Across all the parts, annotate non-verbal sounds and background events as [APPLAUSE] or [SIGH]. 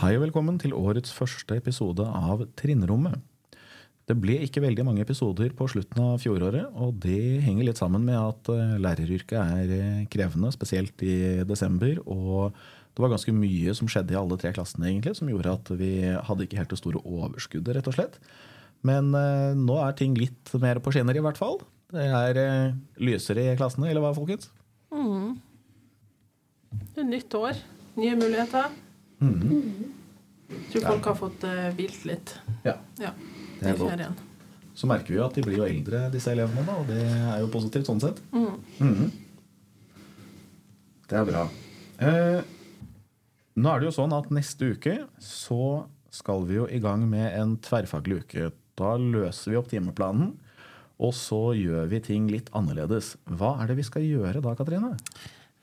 Hei og velkommen til årets første episode av Trinnrommet. Det ble ikke veldig mange episoder på slutten av fjoråret, og det henger litt sammen med at eh, læreryrket er eh, krevende, spesielt i desember. Og det var ganske mye som skjedde i alle tre klassene, egentlig, som gjorde at vi hadde ikke helt det store overskuddet, rett og slett. Men eh, nå er ting litt mer på skinner, i hvert fall. Det er eh, lysere i klassene, eller hva, folkens? Det er nytt år. Nye muligheter. Jeg tror folk har fått uh, hvilt litt. Ja. Ja, Det er godt. Så merker vi jo at de blir jo eldre, disse elevene, da, og det er jo positivt sånn sett. Mhm. Det er bra. Eh, nå er det jo sånn at neste uke så skal vi jo i gang med en tverrfaglig uke. Da løser vi opp timeplanen, og så gjør vi ting litt annerledes. Hva er det vi skal gjøre da, Katrine?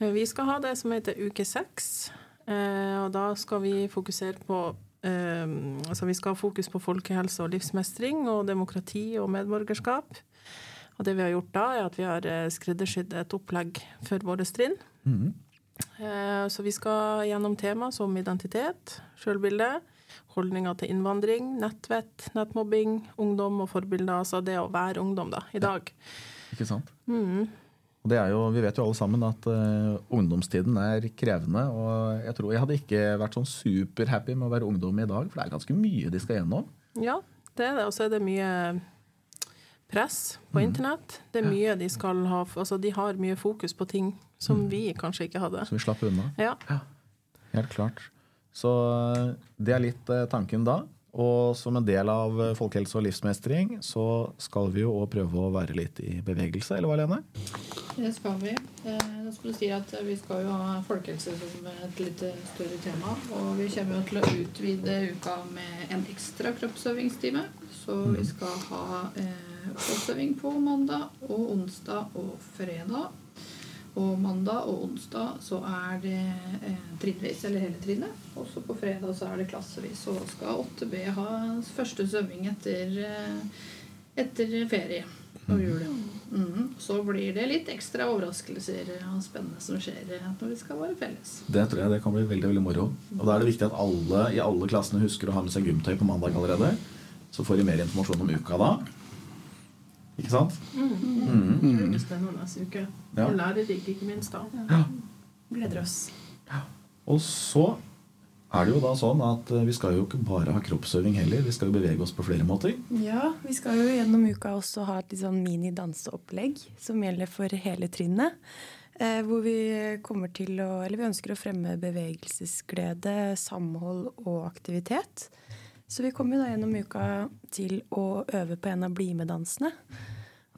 Eh, Vi skal ha det som heter uke seks. Eh, og da skal vi fokusere på eh, Altså vi skal ha fokus på folkehelse og livsmestring og demokrati og medborgerskap. Og det vi har gjort da, er at vi har eh, skreddersydd et opplegg for våre trinn. Mm. Eh, Så vi skal gjennom tema som identitet, sjølbilde, holdninger til innvandring, nettvett, nettmobbing, ungdom og forbilder. Altså det å være ungdom da, i dag. Ikke sant? Mhm. Og det er jo, vi vet jo alle sammen at uh, ungdomstiden er krevende. Og jeg tror jeg hadde ikke vært sånn superhappy med å være ungdom i dag, for det er ganske mye de skal gjennom. Ja, det er det. Og så er det mye press på internett. Det er mye de skal ha Altså de har mye fokus på ting som vi kanskje ikke hadde. Som vi slapp unna. Ja. ja. Helt klart. Så eh, det er litt eh, tanken da. Og som en del av eh, folkehelse og livsmestring så skal vi jo også prøve å være litt i bevegelse, eller hva, Lene? Det skal vi. Eh, skulle si at Vi skal jo ha folkehelse som et litt større tema. Og vi kommer jo til å utvide uka med en ekstra kroppsøvingstime. Så vi skal ha eh, kroppsøving på mandag og onsdag og fredag. Og mandag og onsdag så er det eh, trinnvis, eller hele trinnet. Og så på fredag så er det klassevis. Så skal 8B ha første svømming etter, etter ferie og jul. Mhm. Så blir det litt ekstra overraskelser og spennende som skjer når vi skal være felles. Det tror jeg det kan bli veldig veldig moro. Og da er det viktig at alle i alle klassene husker å ha med seg gymtøy på mandag allerede. Så får de mer informasjon om uka da. Ikke sant? Det blir spennende uke. Ja. Og lærerik, ikke minst. da. Gleder oss. Og så er det jo da sånn at eh, vi skal jo ikke bare ha kroppsøving heller. Vi skal jo bevege oss på flere måter. Ja, vi skal jo gjennom uka også ha et litt sånn mini-danseopplegg som gjelder for hele trinnet. Eh, hvor vi kommer til å Eller vi ønsker å fremme bevegelsesglede, samhold og aktivitet. Så vi kommer da gjennom uka til å øve på en av BlimE-dansene.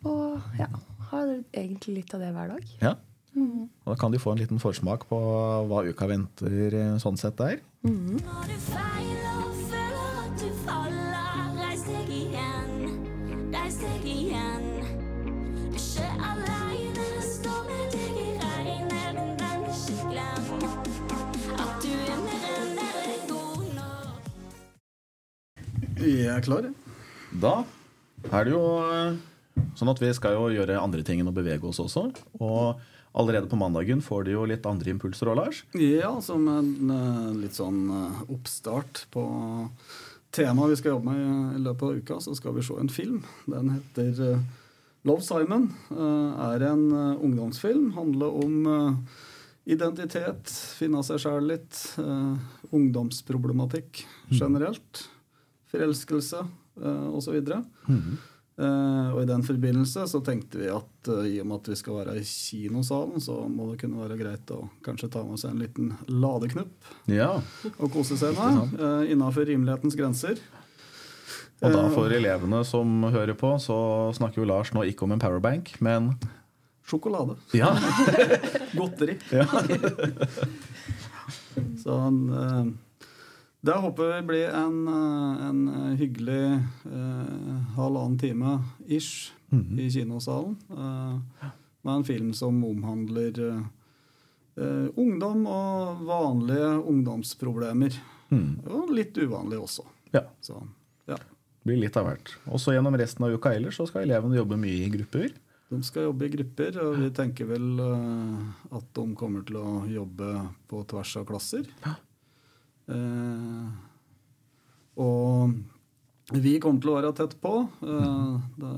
Og ja, har egentlig litt av det hver dag. Ja. Og da kan de få en liten forsmak på hva uka venter eh, sånn sett der. Når du feiler og føler at du faller, reis deg igjen, reis deg igjen. Er ikke alene, stå med deg i regnet, men vend ikke glem at du er mer enn mer god nok. Jeg er klar. jeg. Da er det jo eh, sånn at vi skal jo gjøre andre ting enn å bevege oss også. Og allerede på mandagen får du jo litt andre impulser òg, Lars. Ja, som en eh, litt sånn eh, oppstart på temaet vi skal jobbe med i- løpet av uka, så skal vi se en film. Den heter eh, Love Simon. Er en ungdomsfilm. Handler om identitet, finne seg sjæl litt. ungdomsproblematikk generelt. Forelskelse osv. Eh, og I den forbindelse så tenkte vi at eh, i og med at vi skal være i kinosalen, så må det kunne være greit å kanskje ta med seg en liten ladeknupp Ja. og kose seg med uh, innafor rimelighetens grenser. Og da Eh, for elevene som hører på, så snakker jo Lars nå ikke om en powerbank, men Sjokolade. ja. [LAUGHS] Godteri. ja. [LAUGHS] sånn det håper vi blir en, eh, en hyggelig eh, halvannen time ish i kinosalen. eh, med en film som omhandler eh, eh, ungdom og vanlige ungdomsproblemer. Mm. Og litt uvanlig også. ja. Så, ja. Blir litt av hvert. Også gjennom resten av uka ellers så skal elevene jobbe mye i grupper. De skal jobbe i grupper, og vi tenker vel eh, at de kommer til å jobbe på tvers av klasser. Eh, og vi kommer til å være tett på. Eh, det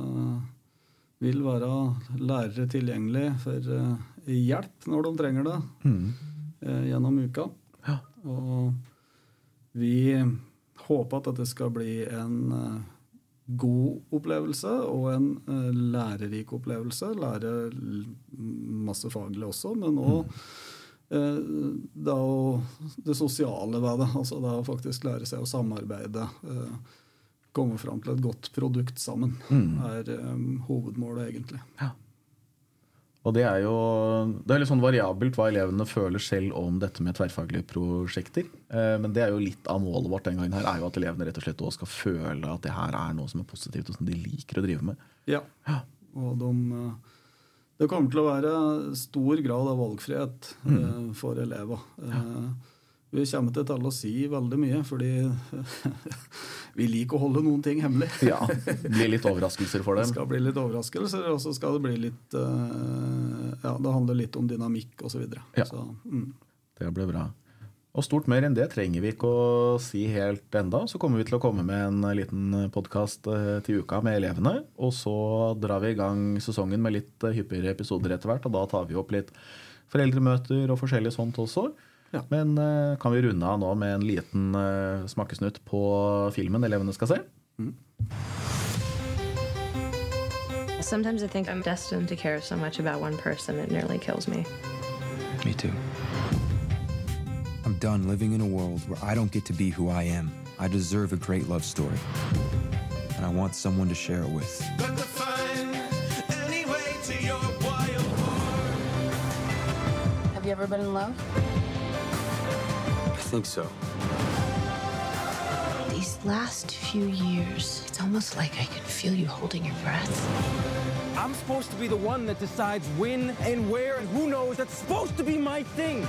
vil være lærere tilgjengelig for eh, hjelp når de trenger det eh, gjennom uka. Ja. Og vi håper at dette skal bli en eh, god opplevelse og en eh, lærerik opplevelse. Lære masse faglig også, men òg det, å- det sosiale ved det. Altså det er å faktisk lære seg å samarbeide. eh, komme fram til et godt produkt sammen, er um, hovedmålet, egentlig. Og det er jo det er litt sånn variabelt hva elevene føler selv om dette med tverrfaglige prosjekter. Eh, Men det er jo litt av målet vårt den gangen her, er jo at elevene rett og slett også skal føle at det her er noe som er positivt, og som de liker å drive med. Ja. Og de, det kommer til å være stor grad av valgfrihet mm. for elever. Ja. vi kommer ikke til å si veldig mye, fordi [LAUGHS] vi liker å holde noen ting hemmelig. [LAUGHS] Ja, det blir litt overraskelser for dem? Det skal bli litt overraskelser, og så skal det bli litt eh, Ja, det handler litt om dynamikk osv. Ja. Så, mm. Det ble bra. Og stort mer enn det trenger vi ikke å si helt enda. Så kommer vi til å komme med en liten podkast til uka med elevene. Og så drar vi i gang sesongen med litt eh, hyppigere episoder etter hvert. Og da tar vi opp litt foreldremøter og forskjellig sånt også. Ja. Men eh, kan vi runde av nå med en liten eh, smakesnutt på filmen elevene skal se? Sometimes I think I'm destined to care so much about one person it nearly kills me. Me too. I'm done living in a world where I don't get to be who I am. I deserve a great love story. And I want someone to share it with. Have you ever been in love? I think so. These last few years, it's almost like I can feel you holding your breath. I'm supposed to be the one that decides when and where and who knows. That's supposed to be my thing.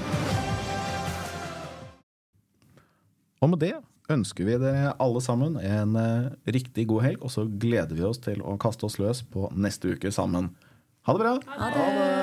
Og med det ønsker vi dere alle sammen en eh, riktig god helg, og så gleder vi oss til å kaste oss løs på neste uke sammen. Ha det bra! Ha det!